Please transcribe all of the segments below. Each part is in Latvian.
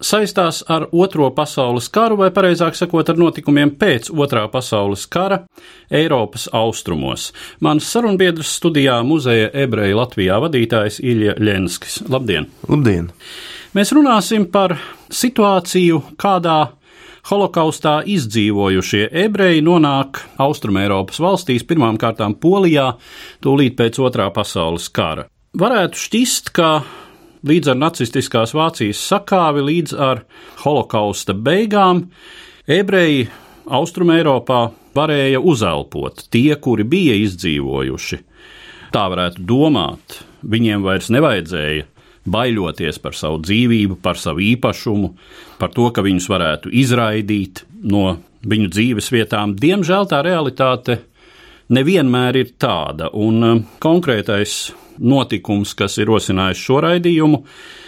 saistās ar Otro pasaules karu, vai precīzāk sakot, ar notikumiem pēc Otrā pasaules kara Eiropas austrumos. Mans sarunbiedrs studijā muzeja ebreju Latvijā vadītājs Ilja Ļenskis. Labdien! Labdien! Mēs runāsim par situāciju, kādā holokaustā izdzīvojušie ebreji nonāk Austrumēropas valstīs, pirmām kārtām Polijā, tūlīt pēc Otrā pasaules kara. Varētu šķist, ka līdz ar nacistiskās Vācijas sakāvi, līdz ar holokausta beigām, ebreji Austrumēropā varēja uzelpot tie, kuri bija izdzīvojuši. Tā varētu domāt, viņiem vairs nevajadzēja baidoties par savu dzīvību, par savu īpašumu, par to, ka viņus varētu izraidīt no viņu dzīves vietām. Diemžēl tā realitāte nevienmēr ir tāda, un um, konkrētais notikums, kas ir rosinājis šo raidījumu,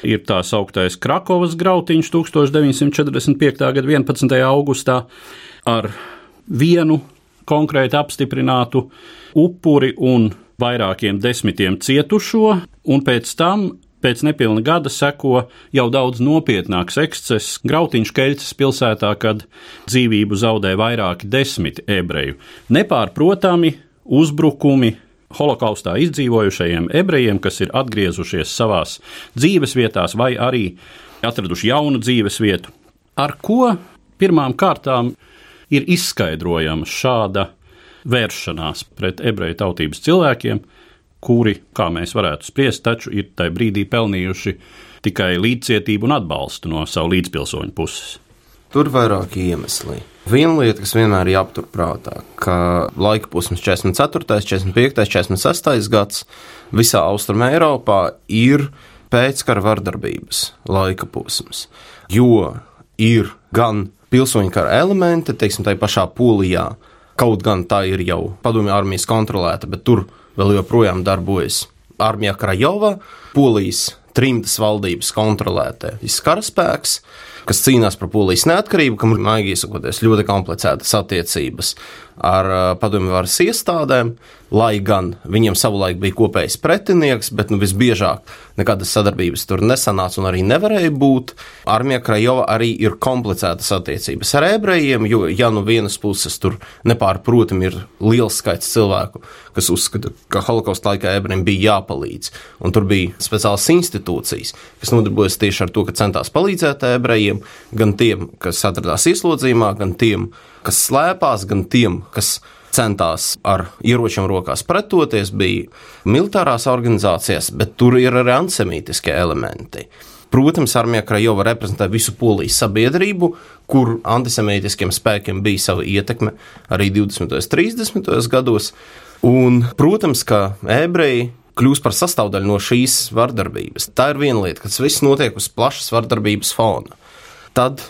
ir tā sauktais Krakovas grautiņš 1945. gada 11. augustā ar vienu konkrēti apstiprinātu upuri un vairākiem desmitiem cietušo, un pēc tam Pēc nepilna gada seko jau daudz nopietnāks ekscess Grautiņš Keļķis pilsētā, kad dzīvību zaudē vairāki desmiti ebreju. Nepārprotami uzbrukumi holokaustā izdzīvojušajiem ebrejiem, kas ir atgriezušies savās dzīves vietās vai arī atraduši jaunu dzīves vietu. Ar ko pirmām kārtām ir izskaidrojama šāda vēršanās pret ebreju tautības cilvēkiem, kuri, kā mēs varētu spriest, taču ir tajā brīdī pelnījuši tikai līdzcietību un atbalstu no savu līdzpilsoņu puses? Tur ir vairāki iemesli. Viena lieta, kas vienmēr ir jāpaturprātā, ka laika posms 44., 45., 46. gads visā Austrumē Eiropā ir pēckara vardarbības laika posms. Jo ir gan pilsoņu kara elementi, teiksim, tā pašā Polijā, kaut gan tā ir jau padomju armijas kontrolēta, bet tur vēl joprojām darbojas armija Krajova, Polijas trimtas valdības kontrolētais karaspēks kas cīnās par polijas neatkarību, kam ir, maigi izsakoties, ļoti komplicētas attiecības ar uh, padomju varas iestādēm, lai gan viņiem savulaik bija kopējs pretinieks, bet nu, visbiežāk nekādas sadarbības tur nesanāca un arī nevarēja būt. Armija Krajova arī ir komplicētas attiecības ar ebrejiem, jo, ja no vienas puses tur nepārprotami ir liels skaits cilvēku, kas uzskata, ka holokausta laikā ebrejiem bija jāpalīdz, un tur bija speciālas institūcijas, kas nodarbojas tieši ar to, ka centās palīdzēt ebrejiem, gan tiem, kas atradās ieslodzījumā, gan tiem, kas slēpās, gan tiem, kas centās ar ieročiem rokās pretoties, bija militārās organizācijas, bet tur ir arī antisemītiskie elementi. Protams, armija Krajova reprezentē visu polijas sabiedrību, kur antisemītiskiem spēkiem bija sava ietekme arī 20. un 30. gados. Un, protams, ka ebreji kļūst par sastāvdaļu no šīs vardarbības. Tā ir viena lieta, ka tas viss notiek uz plašas vardarbības fona. Tad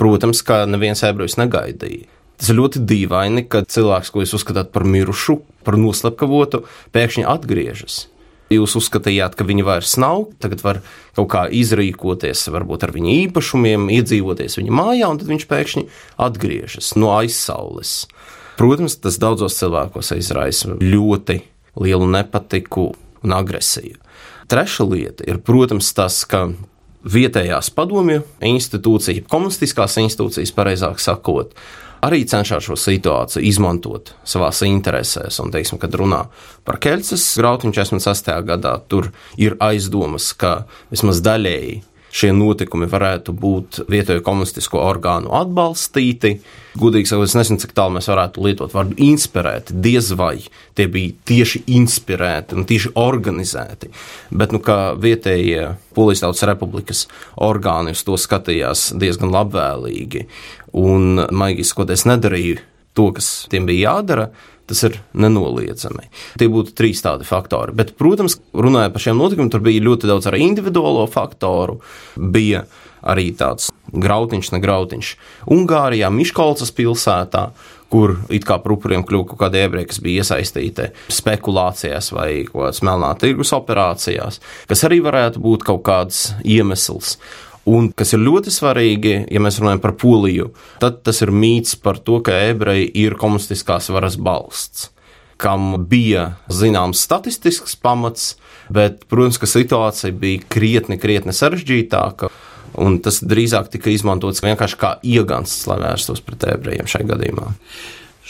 Protams, ka neviens ebrejs negaidīja. Tas ir ļoti dīvaini, ka cilvēks, ko jūs uzskatāt par mirušu, par noslepkavotu, pēkšņi atgriežas. Jūs uzskatījāt, ka viņi vairs nav, tagad var kaut kā izrīkoties, varbūt ar viņa īpašumiem, iedzīvoties viņa mājā, un tad viņš pēkšņi atgriežas no aizsaules. Protams, tas daudzos cilvēkos izraisa ļoti lielu nepatiku un agresiju. Trešā lieta ir, protams, tas, ka vietējās padomju institūcija, komunistiskās institūcijas, pareizāk sakot, arī cenšas šo situāciju izmantot savā interesēs. Un, teiksim, kad runā par Kelces grautiņu 46. gadā, tur ir aizdomas, ka vismaz daļēji šie notikumi varētu būt vietējo komunistisko orgānu atbalstīti. Gudīgi sakot, es nezinu, cik tālu mēs varētu lietot vārdu inspirēti. Diez vai tie bija tieši inspirēti un tieši organizēti. Bet, nu, kā vietējie Polijas Tautas Republikas orgāni uz to skatījās diezgan labvēlīgi un, maigi skoties, nedarīja to, kas tiem bija jādara, Tas ir nenoliedzami. Tie būtu trīs tādi faktori. Bet, protams, runājot par šiem notikumiem, tur bija ļoti daudz arī individuālo faktoru. Bija arī tāds grautiņš, ne grautiņš. Ungārijā, Miškolcas pilsētā, kur it kā par upuriem kļuva kaut kādi ebreji, kas bija iesaistīti spekulācijās vai melnā tirgus operācijās, kas arī varētu būt kaut kāds iemesls. Un kas ir ļoti svarīgi, ja mēs runājam par Poliju, tad tas ir mīts par to, ka ebreji ir komunistiskās varas balsts, kam bija zināms statistisks pamats, bet, protams, ka situācija bija krietni, krietni sarežģītāka. Un tas drīzāk tika izmantots vienkārši kā iegansts, lai vērstos pret ebrejiem šajā gadījumā.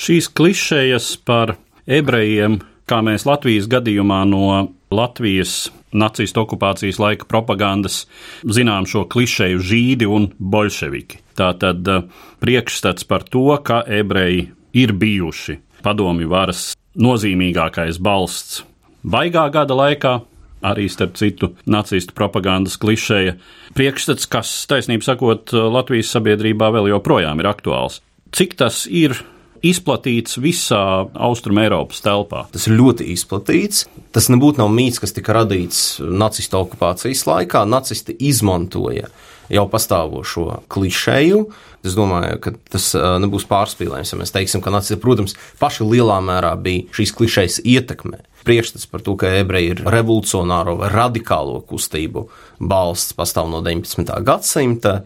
Šīs klišejas par ebrejiem, kā mēs Latvijas gadījumā no Latvijas nacistu okupācijas laika propagandas, zinām šo klišeju žīdi un bolševiki. Tā tad eh, priekšstats par to, ka ebreji ir bijuši padomju varas nozīmīgākais balsts baigā gada laikā, arī starp citu nacistu propagandas klišeja. Priekšstats, kas, taisnība sakot, Latvijas sabiedrībā vēl joprojām ir aktuāls. Cik tas ir izplatīts visā Austrum Eiropas telpā. Tas ir ļoti izplatīts. Tas nebūtu nav mīts, kas tika radīts nacistu okupācijas laikā. Nacisti izmantoja jau pastāvošo klišeju. Es domāju, ka tas nebūs pārspīlējums, ja mēs teiksim, ka nacisti, protams, paši lielā mērā bija šīs klišejas ietekmē. Priekšstats par to, ka ebreji ir revolucionāro vai radikālo kustību balsts pastāv no 19. gadsimta.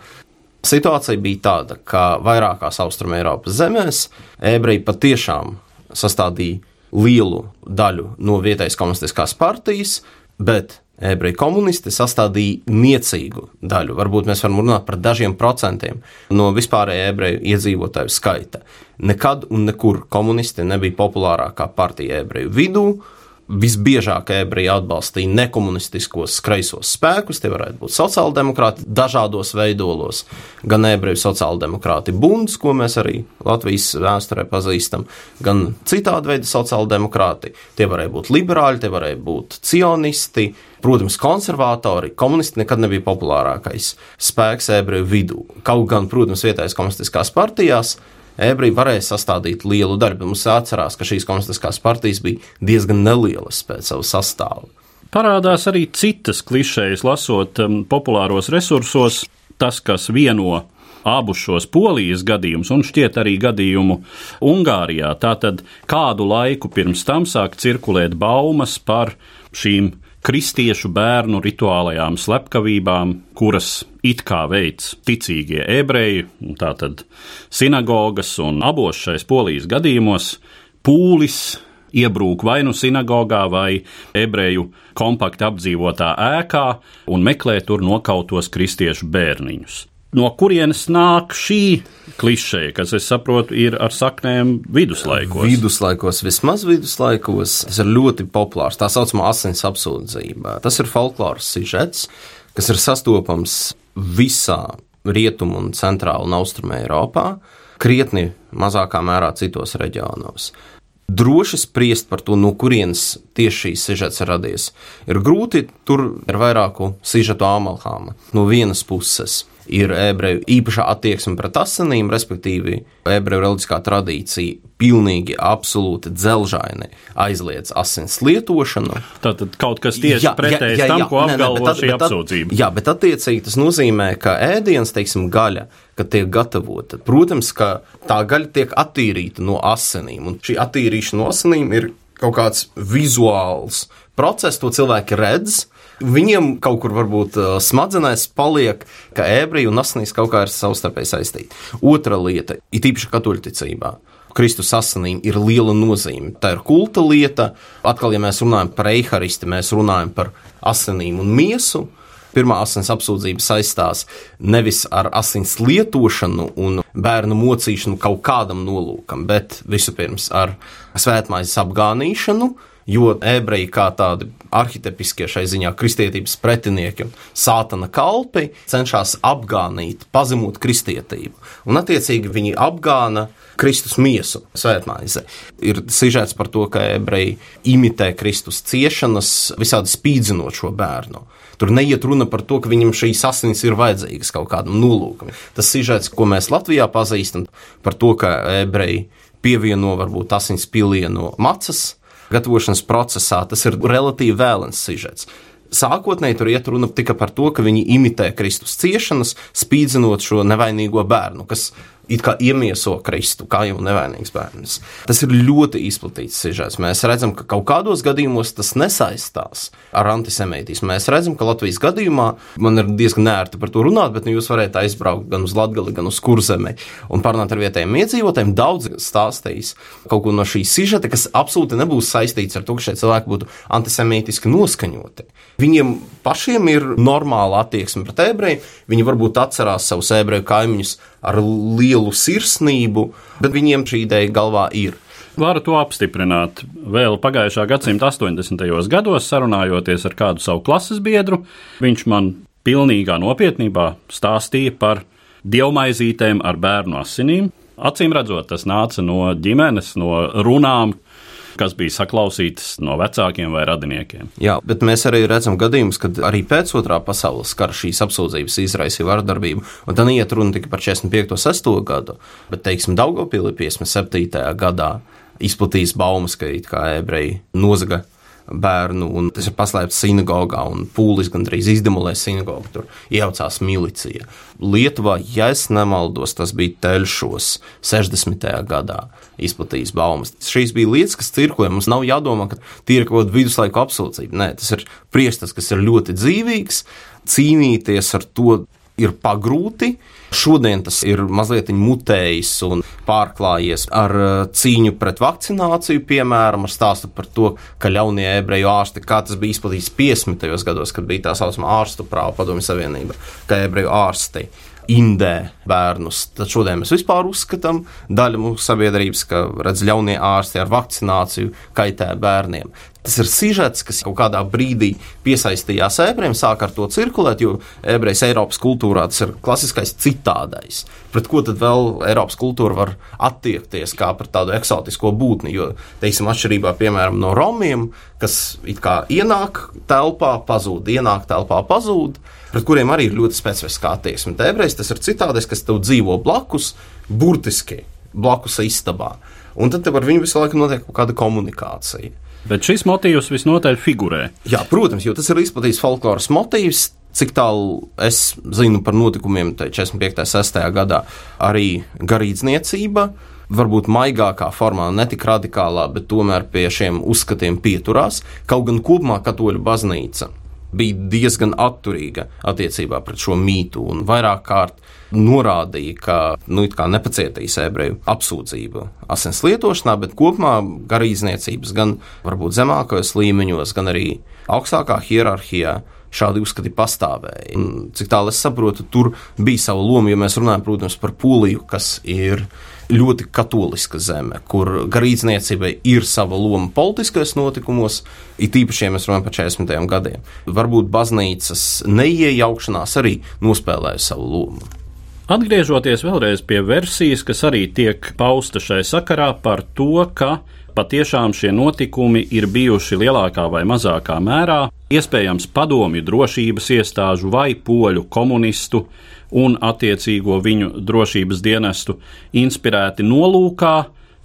Situācija bija tāda, ka vairākās Austrumēropas zemēs ebreji patiešām sastādīja lielu daļu no vietējas komunistiskās partijas, bet ebreju komunisti sastādīja niecīgu daļu. Varbūt mēs varam runāt par dažiem procentiem no vispārējā ebreju iedzīvotāju skaita. Nekad un nekur komunisti nebija populārākā partija ebreju vidū, visbiežāk ebreji atbalstīja nekomunistiskos kreisos spēkus, tie varētu būt sociāldemokrāti dažādos veidolos, gan ebreju sociāldemokrāti bunds, ko mēs arī Latvijas vēsturē pazīstam, gan citādi veidi sociāldemokrāti. Tie varēja būt liberāļi, tie varēja būt cionisti, protams, konservatori. Komunisti nekad nebija populārākais spēks ebreju vidū. Kaut gan, protams, vietējais komunistiskās partijās ebreji varēja sastādīt lielu darbu. Mums jāatcerās, ka šīs komunistiskās partijas bija diezgan nelielas pēc savu sastāvu. Parādās arī citas klišejas, lasot um, populāros resursos, tas, kas vieno abus šos polijas gadījumus, un šķiet arī gadījumu Ungārijā. Tātad kādu laiku pirms tam sāk cirkulēt baumas par šīm kristiešu bērnu rituālajām slepkavībām, kuras it kā veids ticīgie ebreji, tātad sinagogas un abos šais polijas gadījumos pūlis iebrūk vai nu sinagogā, vai ebreju kompakti apdzīvotā ēkā un meklē tur nokautos kristiešu bērniņus no kurienes nāk šī klišeja, kas, es saprotu, ir ar saknēm viduslaikos. Viduslaikos, vismaz viduslaikos, tas ir ļoti populārs. Tā saucamā asins apsūdzība. Tas ir folkloras sižets, kas ir sastopams visā rietumu un centrālu un austrumu Eiropā, krietni mazākā mērā citos reģionos. Droši spriest par to, no kurienes tieši šīs sižets radies. Ir grūti, tur ir vairāku sižetu amalhāma. No vienas puses ir ebreju īpašā attieksme pret asinīm, respektīvi, ebreju reliģiskā tradīcija pilnīgi, absolūti dzelžaini aizliedz asins lietošanu. Tātad kaut kas tieši pretējs tam, ko apgalvo šī apsūdzība. Jā, bet attiecīgi tas nozīmē, ka ēdiens, teiksim, gaļa, kad tiek gatavota, protams, ka tā gaļa tiek attīrīta no asinīm, un šī attīrīšana no asinīm ir kaut kāds vizuāls process, to cilvēki redz, Viņiem kaut kur varbūt uh, smadzenēs paliek, ka ebreji un asinīs kaut kā ir savstarpēji saistīti. Otra lieta ir īpaši katoļticībā. Kristus asinīm ir liela nozīme. Tā ir kulta lieta. Atkal, ja mēs runājam par eiharisti, mēs runājam par asinīm un miesu. Pirmā asins apsūdzība saistās nevis ar asins lietošanu un bērnu mocīšanu kaut kādam nolūkam, bet vispirms ar svētmaizes apgānīšanu, jo ebreji kā tādi arhitepiskie šai ziņā kristietības pretinieki sātana kalpi cenšas apgānīt, pazemot kristietību. Un, attiecīgi, viņi apgāna Kristus miesu svētmaize. Ir sižets par to, ka ebreji imitē Kristus ciešanas, visādi spīdzinot šo bērnu. Tur neiet runa par to, ka viņam šīs asins ir vajadzīgas kaut kādam nolūkam. Tas sižets, ko mēs Latvijā pazīstam, par to, ka ebreji pievieno varbūt asins pilienu macas gatavošanas procesā, tas ir relatīvi vēlens sižets. Sākotnēji tur iet runa tikai par to, ka viņi imitē Kristus ciešanas, spīdzinot šo nevainīgo bērnu, kas it kā iemieso Kristu, kā jau nevainīgs bērns. Tas ir ļoti izplatīts sižets. Mēs redzam, ka kaut kādos gadījumos tas nesaistās ar antisemītismu. Mēs redzam, ka Latvijas gadījumā man ir diezgan nērti par to runāt, bet nu, jūs varētu aizbraukt gan uz Latviju, gan uz Kurzemi un parunāt ar vietējiem iedzīvotājiem. Daudz stāstījis kaut ko no šī sižeta, kas absolūti nebūs saistīts ar to, ka šie cilvēki būtu antisemītiski noskaņoti. Viņiem pašiem ir normāla attieksme pret ebrejiem. Viņi varbūt atcerās savus ebreju kaimiņus ar lielu sirsnību, bet viņiem šī ideja galvā ir. Varu to apstiprināt. Vēl pagājušā gadsimta 80. gados, sarunājoties ar kādu savu klases biedru, viņš man pilnīgā nopietnībā stāstīja par dievmaizītēm ar bērnu asinīm. Acīm redzot, tas nāca no ģimenes, no runām, kas bija saklausītas no vecākiem vai radiniekiem. Jā, bet mēs arī redzam gadījumus, kad arī pēc otrā pasaules kara šīs apsūdzības izraisīja vardarbību. Un tad iet runa tikai par 45. 6. gadu, bet, teiksim, Daugopilī 57. gadā izplatījis baumas, ka it kā ebreji nozaga bērnu, un tas ir paslēpts sinagogā, un pūlis gandrīz izdemolēja sinagogu. Tur iejaucās milicija. Lietuvā, ja es nemaldos, tas bija Teļšos 60. gadā izplatījis baumas. Šīs bija lietas, kas cirkulē. Mums nav jādomā, ka tie ir kaut kāda viduslaiku apsūdzība. Nē, tas ir priestas, kas ir ļoti dzīvīgs. Cīnīties ar to ir pagrūti. Šodien tas ir mazliet mutējis un pārklājies ar uh, cīņu pret vakcināciju, piemēram, ar stāstu par to, ka ļaunie ebreju ārsti, kā tas bija izplatīts 50. gados, kad bija tā saucamā ārstu prāva padomju savienība, ka ebreju ārsti indē bērnus. Tad šodien mēs vispār uzskatām, daļa mūsu sabiedrības, ka redz ļaunie ārsti ar vakcināciju kaitē bērniem. Tas ir sižets, kas kaut kādā brīdī piesaistījās ebrejiem, sāk ar to cirkulēt, jo ebrejs Eiropas kultūrā tas ir klasiskais citādais. Pret ko tad vēl Eiropas kultūra var attiekties kā pret tādu eksotisko būtni? Jo, teiksim, atšķirībā piemēram no romiem, kas it kā ienāk telpā, pazūd, ienāk telpā, pazūd pret kuriem arī ir ļoti specifiska attieksme. Ebrejs tas ir citādais, kas tev dzīvo blakus, burtiski blakus istabā. Un tad ar viņu visu laiku notiek kaut kāda komunikācija. Bet šis motīvs visnotaļ figurē. Jā, protams, jo tas ir izplatīts folkloras motīvs. Cik tālu es zinu par notikumiem 45. un 6. gadā, arī garīdzniecība, varbūt maigākā formā, ne tik radikālā, bet tomēr pie šiem uzskatiem pieturās. Kaut gan kopumā katoļu baznīca bija diezgan atturīga attiecībā pret šo mītu un vairāk kārt norādīja, ka nu, nepacietīs ebreju apsūdzību asins lietošanā, bet kopumā garīdzniecības gan varbūt zemākajos līmeņos, gan arī augstākā hierarhijā šādi uzskati pastāvēja. Un, cik tālu es saprotu, tur bija sava loma, jo mēs runājam, protams, par Poliju, kas ir ļoti katoliska zeme, kur garīdzniecībai ir sava loma politiskajos notikumos, it īpaši, ja mēs runājam par 40. gadiem. Varbūt baznīcas neiejaukšanās arī nospēlēja savu lomu. Atgriežoties vēlreiz pie versijas, kas arī tiek pausta šai sakarā par to, ka patiešām šie notikumi ir bijuši lielākā vai mazākā mērā iespējams padomju drošības iestāžu vai poļu komunistu un attiecīgo viņu drošības dienestu inspirēti nolūkā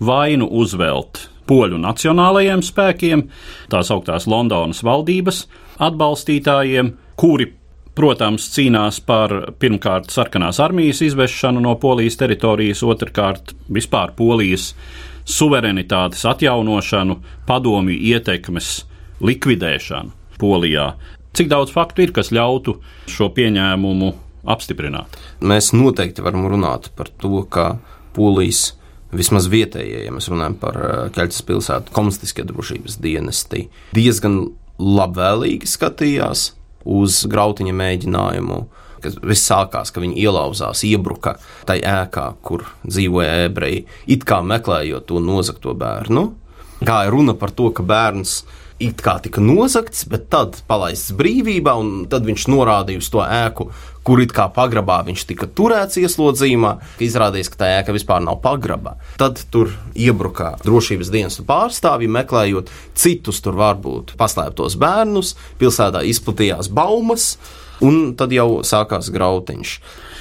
vainu uzvelt poļu nacionālajiem spēkiem, tās augtās Londonas valdības atbalstītājiem, kuri, protams, cīnās par pirmkārt sarkanās armijas izvešanu no polijas teritorijas, otrkārt vispār polijas suverenitātes atjaunošanu, padomju ietekmes likvidēšanu Polijā. Cik daudz faktu ir, kas ļautu šo pieņēmumu apstiprināt? Mēs noteikti varam runāt par to, ka Polijas vismaz vietējie, ja mēs runājam par eh, Keļķas pilsētu, komunistiskie drošības dienesti, diezgan labvēlīgi skatījās uz grautiņa mēģinājumu. Viss sākās, ka viņi ielauzās, iebruka tajā ēkā, kur dzīvoja ebreji, it kā meklējot to nozagto bērnu. Kā ir runa par to, ka bērns it kā tika nozagts, bet tad palaists brīvībā, un tad viņš norādīja uz to ēku, kur it kā pagrabā viņš tika turēts ieslodzījumā. Izrādījās, ka tā ēka vispār nav pagrabā. Tad tur iebruka drošības dienestu pārstāvji, meklējot citus tur varbūt paslēptos bērnus, pilsētā izplatījās baumas, un tad jau sākās grautiņš.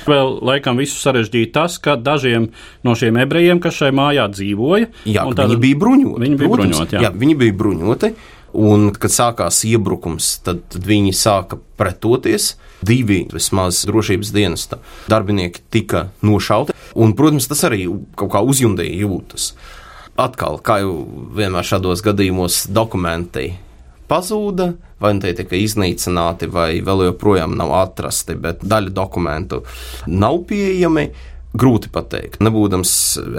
Vēl laikam visu sarežģīja tas, ka dažiem no šiem ebrejiem, kas šai mājā dzīvoja, jā, viņi bija bruņoti. Viņi bija bruņoti. Jā. jā, viņi bija bruņoti. Un, kad sākās iebrukums, tad, tad viņi sāka pretoties. Divi vismaz drošības dienesta darbinieki tika nošauti. Un, protams, tas arī kaut kā uzjundīja jūtas. Atkal, kā jau vienmēr šādos gadījumos, dokumenti pazuda, vai nu tie tika iznīcināti, vai vēl joprojām nav atrasti, bet daļa dokumentu nav pieejami. Grūti pateikt. Nebūdams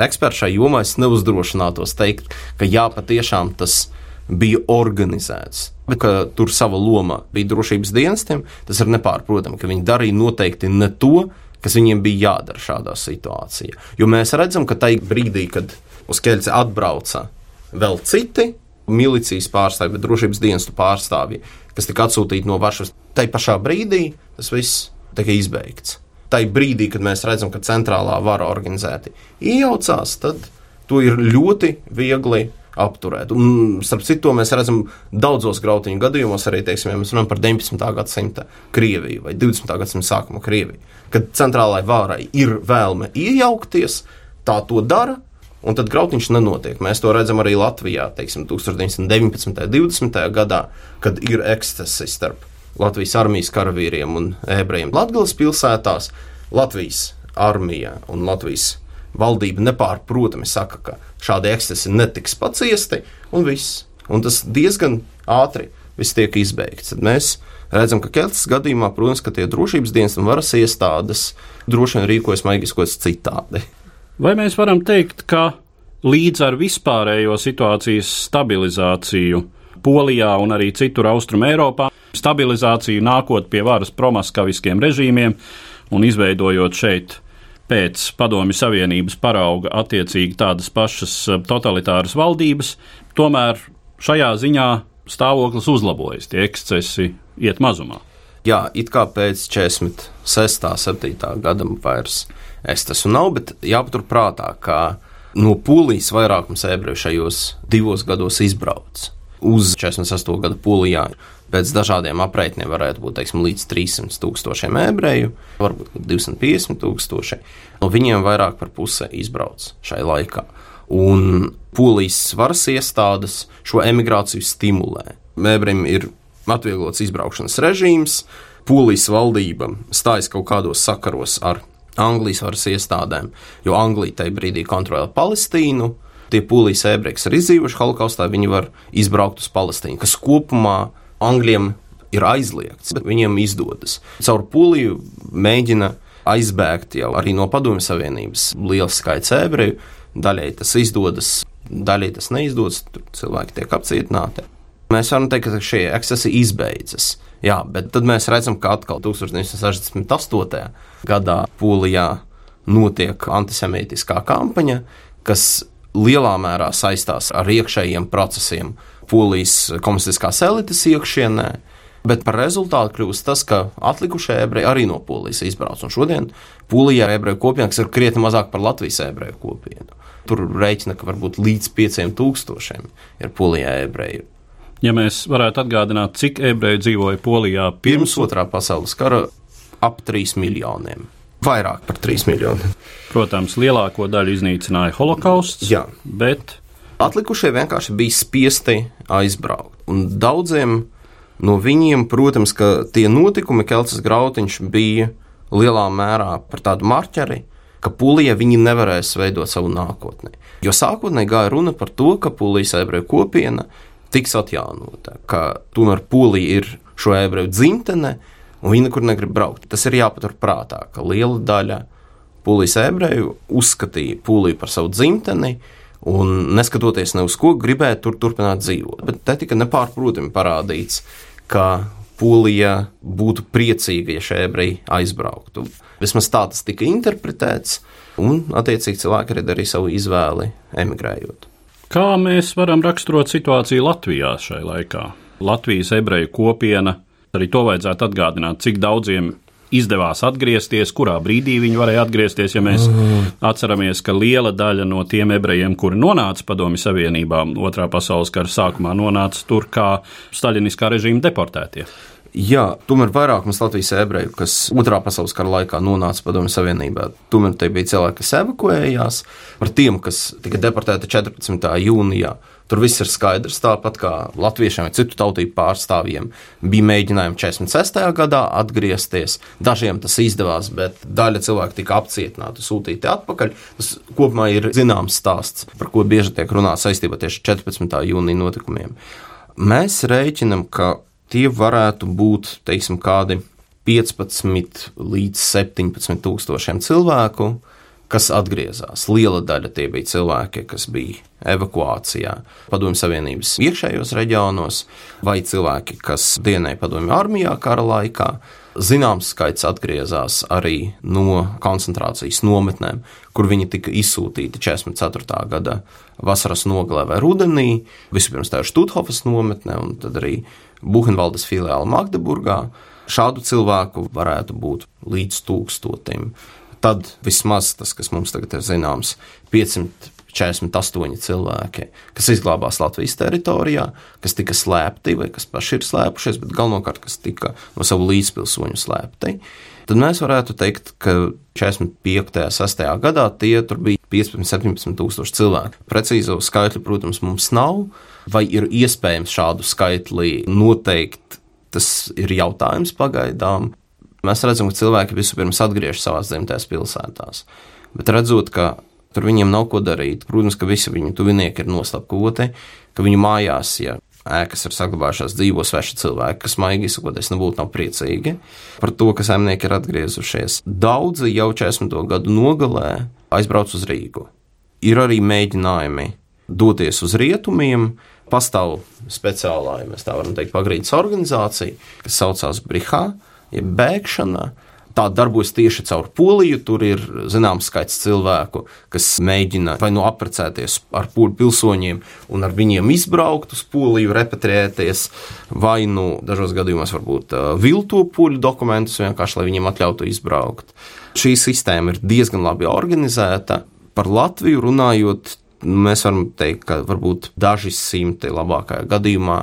eksperts šajā jomā, es neuzdrošinātos teikt, ka jā, patiešām tas bija organizēts. Bet, tur sava loma bija drošības dienestiem, tas ir nepārprotami, ka viņi darīja noteikti ne to, kas viņiem bija jādara šādā situācijā. Jo mēs redzam, ka tajā brīdī, kad uz ķēdes atbrauca vēl citi milicijas pārstāvji, bet drošības dienestu pārstāvji, kas tika atsūtīti no Varšavas. Tai pašā brīdī tas viss tika izbeigts. Tai brīdī, kad mēs redzam, ka centrālā vara organizēti iejaucās, tad to ir ļoti viegli apturēt. Un, starp citu, mēs redzam daudzos grautiņu gadījumos, arī teiksim, ja mēs runājam par 19. gadsimta Krieviju vai 20. gadsimta sākuma Krieviju. Kad centrālajai vārai ir vēlme iejaukties, tā to dara, Un tad grautiņš nenotiek. Mēs to redzam arī Latvijā, teiksim, 1919. un 20. gadā, kad ir ekscesi starp Latvijas armijas karavīriem un ebrejiem Latvijas pilsētās. Latvijas armija un Latvijas valdība nepārprotami saka, ka šādi ekscesi netiks paciesti, un viss. Un tas diezgan ātri viss tiek izbeigts. Tad mēs redzam, ka Keltas gadījumā, protams, ka tie drošības dienas un varas iestādes droši vien rīkojas maigiskos citādi. Vai mēs varam teikt, ka līdz ar vispārējo situācijas stabilizāciju Polijā un arī citur Austrum Eiropā, stabilizāciju nākot pie varas promaskaviskiem režīmiem un izveidojot šeit pēc Padomju Savienības parauga attiecīgi tādas pašas totalitāras valdības, tomēr šajā ziņā stāvoklis uzlabojas, tie ekscesi iet mazumā. Jā, it kā pēc 46. 7. gada vairs es tas nav, bet jāpaturprātā, ka no Polijas vairākums ebreju šajos divos gados izbrauc uz 48. gada Polijā. Pēc dažādiem aprēķiniem varētu būt teiksim, līdz 300 tūkstošiem ebreju, varbūt 250 tūkstoši. No viņiem vairāk par puse izbrauc šai laikā. Un polijas varas iestādes šo emigrāciju stimulē. Ebrejiem ir atvieglots izbraukšanas režīms, polijas valdība stājas kaut kādos sakaros ar Anglijas varas iestādēm, jo Anglija tajā brīdī kontrolē Palestīnu. Tie polijas ebreji, kas ir izdzīvojuši holokaustā, viņi var izbraukt uz Palestīnu, kas kopumā Angļiem ir aizliegts, bet viņiem izdodas. Caur poliju mēģina aizbēgt jau arī no Padomju Savienības liels skaits ebreju. Daļai tas izdodas, daļai tas neizdodas, tur cilvēki tiek apcietināti. Mēs varam teikt, ka šie ekscesi izbeidzas. Jā, bet tad mēs redzam, ka atkal 1968. gadā Polijā notiek antisemītiskā kampaņa, kas lielā mērā saistās ar iekšējiem procesiem Polijas komunistiskās elites iekšienē. Bet par rezultātu kļūst tas, ka atlikušie ebreji arī no Polijas izbrauc. Un šodien Polijā ebreju kopiena, kas ir krietni mazāk par Latvijas ebreju kopienu. Tur rēķina, ka varbūt līdz 5000 ir Polijā ebreju. Ja mēs varētu atgādināt, cik ebreju dzīvoja Polijā pirms, pirms otrā pasaules kara, ap 3 miljoniem. Vairāk par 3 miljoniem. Protams, lielāko daļu iznīcināja holokausts. Jā. Bet atlikušie vienkārši bija spiesti aizbraukt. Un daudziem no viņiem, protams, tie notikumi Keltas grautiņš bija lielā mērā par tādu marķeri, ka Polijā viņi nevarēs veidot savu nākotni. Jo sākotnēji gāja runa par to, ka Polijas ebreju kopiena tiks atjaunota, ka tomēr Polija ir šo ebreju dzimtene, un viņi nekur negrib braukt. Tas ir jāpatur prātā, ka liela daļa polijas ebreju uzskatīja Poliju par savu dzimteni. Un neskatoties ne uz ko, gribēja tur turpināt dzīvot. Bet te tika nepārprotami parādīts, ka Polija būtu priecīga, ja šie ebreji aizbrauktu. Vismaz tā tas tika interpretēts, un attiecīgi cilvēki arī darīja savu izvēli emigrējot. Kā mēs varam raksturot situāciju Latvijā šai laikā? Latvijas ebreju kopiena, arī to vajadzētu atgādināt, cik daudziem izdevās atgriezties, kurā brīdī viņi varēja atgriezties. Ja mēs atceramies, ka liela daļa no tiem ebrejiem, kuri nonāca Padomju Savienībā, otrā pasaules kara sākumā nonāca tur kā staļiniskā režīma deportētie. Jā, tomēr vairāk mums Latvijas ebreju, kas otrā pasaules kara laikā nonāca Padomju Savienībā. Tomēr te bija cilvēki, kas evakuējās. Par tiem, kas tika deportēti 14. jūnijā, tur viss ir skaidrs. Tāpat kā latviešiem vai citu tautību pārstāvjiem bija mēģinājumi 46. gadā atgriezties. Dažiem tas izdevās, bet daļa cilvēku tika apcietināti, sūtīti atpakaļ. Tas kopumā ir zināms stāsts, par ko bieži tiek runāts saistībā tieši 14. jūnija notikumiem. Mēs rēķinam, ka tie varētu būt teiksim, kādi 15 līdz 17 tūkstošiem cilvēku, kas atgriezās. Liela daļa tie bija cilvēki, kas bija evakuācijā, Padomju Savienības iekšējos reģionos, vai cilvēki, kas dienēja Padomju armijā kara laikā. Zināms skaits atgriezās arī no koncentrācijas nometnēm, kur viņi tika izsūtīti 44. gada vasaras nogalē vai rudenī. Vispirms tā ir Štūthofas nometne, un tad arī Buhenvaldes filiāli Magdeburgā. Šādu cilvēku varētu būt līdz tūkstotim. Tad vismaz tas, kas mums tagad ir zināms, 548 cilvēki, kas izglābās Latvijas teritorijā, kas tika slēpti vai kas paši ir slēpušies, bet galvenokārt, kas tika no savu līdzpilsoņu slēpti. Tad mēs varētu teikt, ka 45. un 6. gadā tie bija 15, 17 tūkstoši cilvēki. Precīzo skaitļu, protams, mums nav Vai ir iespējams šādu skaitli noteikt? Tas ir jautājums pagaidām. Mēs redzam, ka cilvēki vispirms atgriežas savā dzimtajās pilsētās. Bet redzot, ka tur viņiem nav ko darīt, protams, ka visi viņu tuvinieki ir noslapkoti, ka viņu mājās, ja ēkas ir saglabājušās, dzīvo sveši cilvēki, kas maigi izsakoties, nebūtu nav priecīgi par to, ka saimnieki ir atgriezušies. Daudzi jau 40. gadu nogalē aizbrauc uz Rīgu. Ir arī mēģinājumi doties uz rietumiem, pastāv speciālā, ja tā varam teikt, pagrīdes organizācija, kas saucās Brihā, jeb bēgšana. Tā darbojas tieši caur Poliju. Tur ir zināms skaits cilvēku, kas mēģina vai nu apprecēties ar poļu pilsoņiem un ar viņiem izbraukt uz Poliju, repatriēties, vai nu dažos gadījumos varbūt vilto poļu dokumentus vienkārši, lai viņiem atļautu izbraukt. Šī sistēma ir diezgan labi organizēta. Par Latviju runājot, mēs varam teikt, ka varbūt daži simti labākajā gadījumā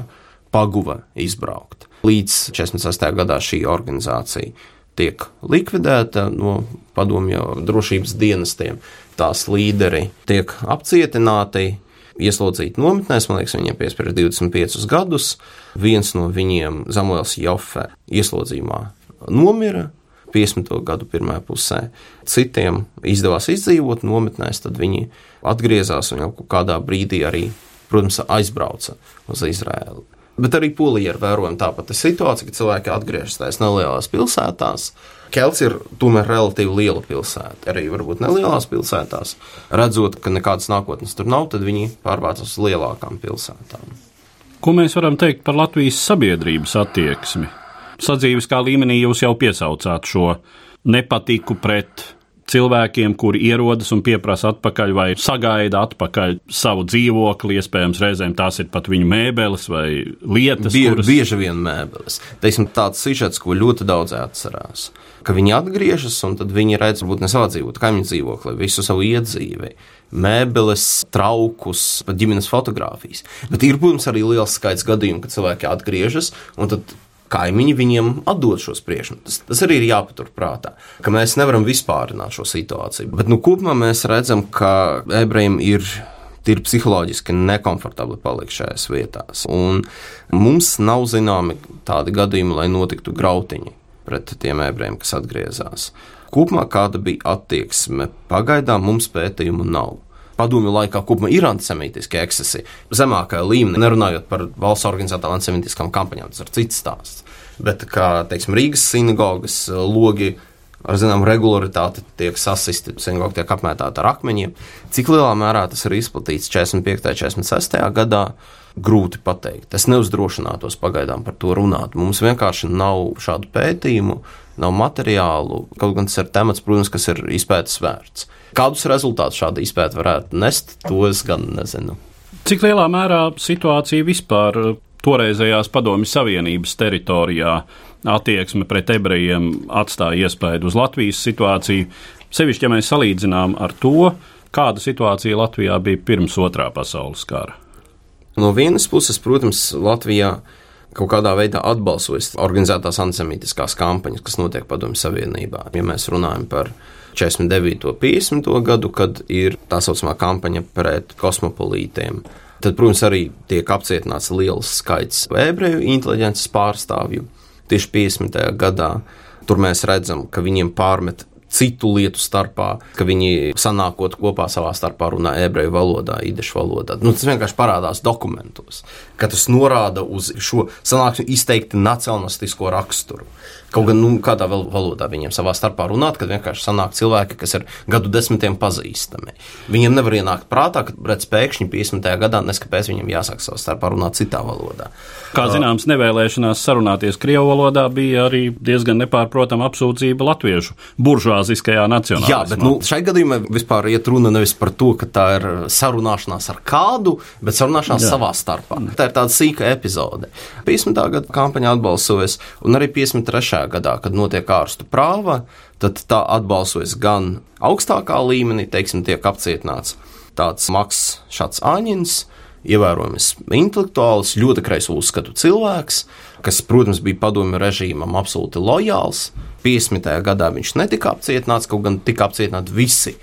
paguva izbraukt. Līdz 46. gadā šī organizācija tiek likvidēta no padomju drošības dienestiem. Tās līderi tiek apcietināti, ieslodzīti nometnēs, man liekas, viņiem piespriež 25 gadus. Viens no viņiem, Zamuēls Joffe, ieslodzījumā nomira. 50. gadu pirmā pusē. Citiem izdevās izdzīvot nometnēs, tad viņi atgriezās un jau kādā brīdī arī, protams, aizbrauca uz Izraēlu. Bet arī Polijā ir vērojama tā pati situācija, ka cilvēki atgriežas tajās nelielās pilsētās. Kelts ir tomēr relatīvi liela pilsēta. Arī varbūt nelielās pilsētās. Redzot, ka nekādas nākotnes tur nav, tad viņi pārvācas uz lielākām pilsētām. Ko mēs varam teikt par Latvijas sabiedrības attieksmi? Sadzīves kā līmenī jūs jau piesaucāt šo nepatiku pret cilvēkiem, kuri ierodas un pieprasa atpakaļ vai sagaida atpakaļ savu dzīvokli. Iespējams, reizēm tās ir pat viņu mēbeles vai lietas. Bie, kuras... Bieži vien mēbeles. Teiksim, tāds sižets, ko ļoti daudz atcerās. Ka viņi atgriežas, un tad viņi redz, varbūt ne savā dzīvoklī, kā viņi dzīvokli, visu savu iedzīvi, mēbeles, traukus, pat ģimenes fotografijas. Bet ir, protams, arī liels skaits gadījumu, kad cilvēki atgriežas, un tad kaimiņi viņiem atdod šos priekšmetus. Tas arī ir jāpaturprātā, ka mēs nevaram vispārināt šo situāciju. Bet nu, kopumā mēs redzam, ka ebrejiem ir. Ir psiholoģiski nekomfortabli palikt šajās vietās. Un mums nav zināmi tādi gadījumi, lai notiktu grautiņi pret tiem ebrejiem, kas atgriezās. Kopumā kāda bija attieksme, pagaidām mums pētījumu nav padomju laikā kopumā ir antisemītiski ekscesi. Zemākajā līmenī, nerunājot par valsts organizētām antisemītiskām kampaņām, tas ir cits stāsts. Bet kā teiksim, Rīgas sinagogas logi ar zināmu regularitāti tiek sasisti, sinagoga tiek apmētāta ar akmeņiem. Cik lielā mērā tas ir izplatīts 45. un 46. gadā, grūti pateikt. Es neuzdrošinātos pagaidām par to runāt. Mums vienkārši nav šādu pētījumu, nav materiālu. Kaut gan tas ir temats, protams, kas ir izpētes vērts. Kādus rezultātus šāda izpēta varētu nest, to es gan nezinu. Cik lielā mērā situācija vispār toreizējās Padomju Savienības teritorijā attieksme pret ebrejiem atstāja iespaidu uz Latvijas situāciju, sevišķi, ja mēs salīdzinām ar to, kāda situācija Latvijā bija pirms otrā pasaules kara. No vienas puses, protams, Latvijā kaut kādā veidā atbalsojas organizētās antisemītiskās kampaņas, kas notiek Padomju Savienībā. Ja mēs runājam par 49. un 50. gadu, kad ir tā saucamā kampaņa pret kosmopolītiem, tad, protams, arī tiek apcietināts liels skaits ebreju inteliģences pārstāvju. Tieši 50. gadā tur mēs redzam, ka viņiem pārmet citu lietu starpā, ka viņi sanākot kopā savā starpā runā ebreju valodā, īdešu valodā. Nu, tas vienkārši parādās dokumentos, ka tas norāda uz šo sanāksmi izteikti nacionalistisko raksturu. Kaut gan nu, kādā valodā viņiem savā starpā runāt, kad vienkārši sanāk cilvēki, kas ir gadu desmitiem pazīstami. Viņiem nevar ienākt prātā, ka redz pēkšņi 50. gadā neskapēc viņiem jāsāk savā starpā runāt citā valodā. Kā zināms, nevēlēšanās sarunāties Krievu valodā bija arī diezgan nepārprotama apsūdzība latviešu buržuāziskajā nacionālajā. Jā, bet nu, šai gadījumā vispār iet runa nevis par to, ka tā ir sarunāšanās ar kādu, bet sarunāšanās Jā. savā starpā. Tā ir tāda sīka epizode. 50. gada kampaņa atbalsojas, un arī 53 gadā, kad notiek ārstu prāva, tad tā atbalsojas gan augstākā līmenī, teiksim, tiek apcietināts tāds Maks Šats Āņins, ievērojams intelektuāls, ļoti kreiso uzskatu cilvēks, kas, protams, bija padomju režīmam absolūti lojāls. 50. gadā viņš netika apcietināts, kaut gan tika apcietināti visi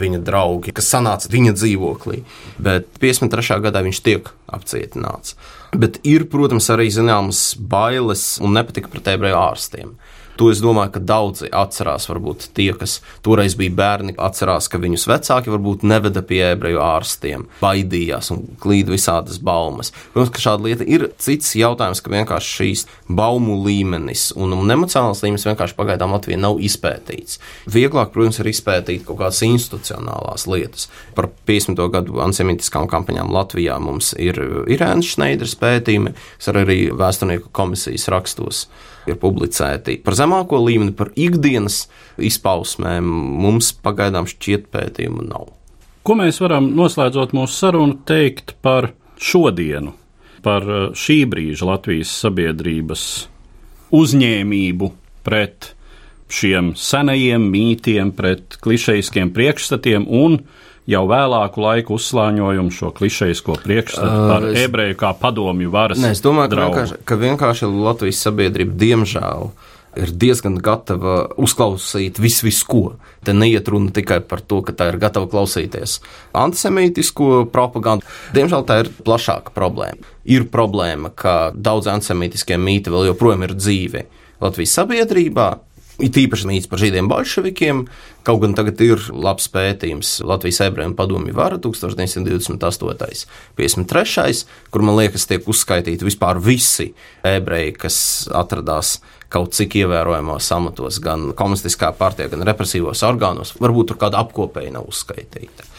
viņa draugi, kas sanāca viņa dzīvoklī. Bet 53. gadā viņš tiek apcietināts. Bet ir, protams, arī zināmas bailes un nepatika pret ebreju ārstiem. To es domāju, ka daudzi atcerās, varbūt tie, kas toreiz bija bērni, atcerās, ka viņus vecāki varbūt neveda pie ebreju ārstiem, baidījās un klīda visādas baumas. Protams, ka šāda lieta ir cits jautājums, ka vienkārši šīs baumu līmenis un, un emocionāls līmenis vienkārši pagaidām Latvijā nav izpētīts. Vieglāk, protams, ir izpētīt kaut kādas institucionālās lietas. Par 50. gadu antisemitiskām kampaņām Latvijā mums ir Irēnas Šneidras pētījumi, kas arī vēsturnieku komisijas rakstos ir publicēti par zemāko līmeni, par ikdienas izpausmēm, mums pagaidām šķiet pētījumu nav. Ko mēs varam noslēdzot mūsu sarunu teikt par šodienu, par eh, šī brīža Latvijas sabiedrības uzņēmību pret šiem senajiem mītiem, pret klišejiskiem priekšstatiem un jau vēlāku laiku uzslāņojumu šo klišejisko priekšstatu par uh, es, ebreju kā padomju varas. Nē, es domāju, ka vienkārši, ka vienkārši Latvijas sabiedrība diemžēl ir diezgan gatava uzklausīt visu, visu ko. Te neiet runa tikai par to, ka tā ir gatava klausīties antisemītisko propagandu. Diemžēl tā ir plašāka problēma. Ir problēma, ka daudz antisemītiskie mīti vēl joprojām ir dzīvi Latvijas sabiedrībā, It īpaši mīts par žīdiem bolševikiem, kaut gan tagad ir labs pētījums Latvijas ebrejiem padomju vara 1928. 53. kur man liekas tiek uzskaitīti vispār visi ebreji, kas atradās kaut cik ievērojamos amatos, gan komunistiskā partijā, gan represīvos orgānos. Varbūt tur kāda apkopēja nav uzskaitīta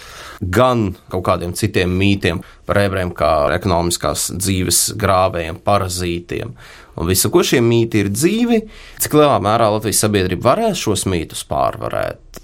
gan kaut kādiem citiem mītiem par ebrejiem, kā ekonomiskās dzīves grāvējiem, parazītiem. Un visu, ko šie mīti ir dzīvi, cik lielā mērā Latvijas sabiedrība varēs šos mītus pārvarēt.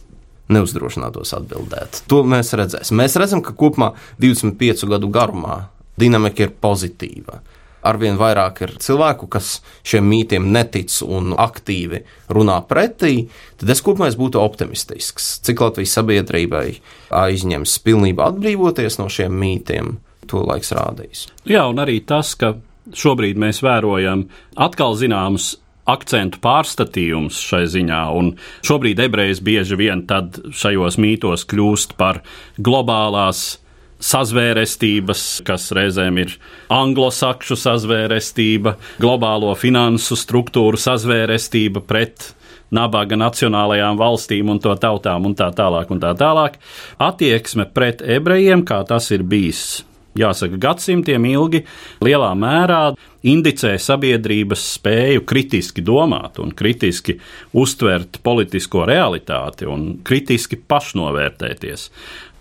Neuzdrošinātos atbildēt. To mēs redzēsim. Mēs redzam, ka kopumā 25 gadu garumā dinamika ir pozitīva arvien vairāk ir cilvēku, kas šiem mītiem netic un aktīvi runā pretī, tad es kopumā būtu optimistisks. Cik Latvijas sabiedrībai aizņems pilnībā atbrīvoties no šiem mītiem, to laiks rādīs. Jā, un arī tas, ka šobrīd mēs vērojam atkal zināmus akcentu pārstatījums šai ziņā, un šobrīd ebrejs bieži vien šajos mītos kļūst par globālās sazvērestības, kas reizēm ir anglosakšu sazvērestība, globālo finansu struktūru sazvērestība pret nabaga nacionālajām valstīm un to tautām un tā tālāk un tā tālāk. Attieksme pret ebrejiem, kā tas ir bijis jāsaka, gadsimtiem ilgi, lielā mērā indicē sabiedrības spēju kritiski domāt un kritiski uztvert politisko realitāti un kritiski pašnovērtēties.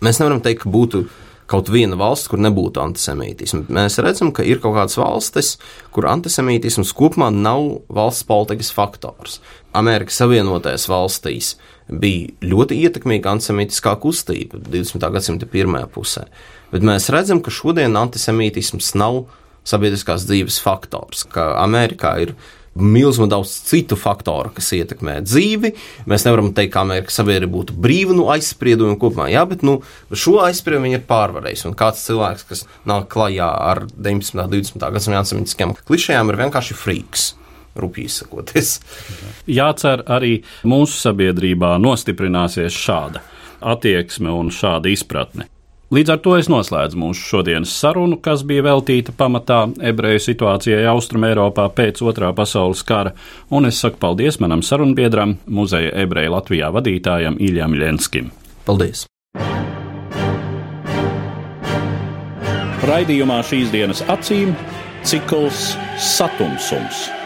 Mēs nevaram teikt, ka būtu kaut viena valsts, kur nebūtu antisemītismu. Mēs redzam, ka ir kaut kādas valstis, kur antisemītisms kopumā nav valsts politikas faktors. Amerikas Savienotajās valstīs bija ļoti ietekmīga antisemītiskā kustība 20. gadsimta pirmajā pusē, bet mēs redzam, ka šodien antisemītisms nav sabiedriskās dzīves faktors, ka Amerikā ir milzīgi daudz citu faktoru, kas ietekmē dzīvi. Mēs nevaram teikt, ka Amerikas sabiedrība būtu brīva no nu, aizspriedumiem kopumā, jā, bet nu, šo aizspriedumu viņi ir pārvarējuši. Un kāds cilvēks, kas nāk klajā ar 19. un 20. gadsimta antisemītiskajām klišejām, ir vienkārši friks. Rupīgi sakoties. Jācer arī mūsu sabiedrībā nostiprināsies šāda attieksme un šāda izpratne. Līdz ar to es noslēdzu mūsu šodienas sarunu, kas bija veltīta pamatā ebreju situācijai Austrumēropā pēc otrā pasaules kara, un es saku paldies manam sarunbiedram, muzeja ebreju Latvijā vadītājam Iļam Ļenskim. Paldies! Raidījumā šīs dienas acīm cikls Satumsums -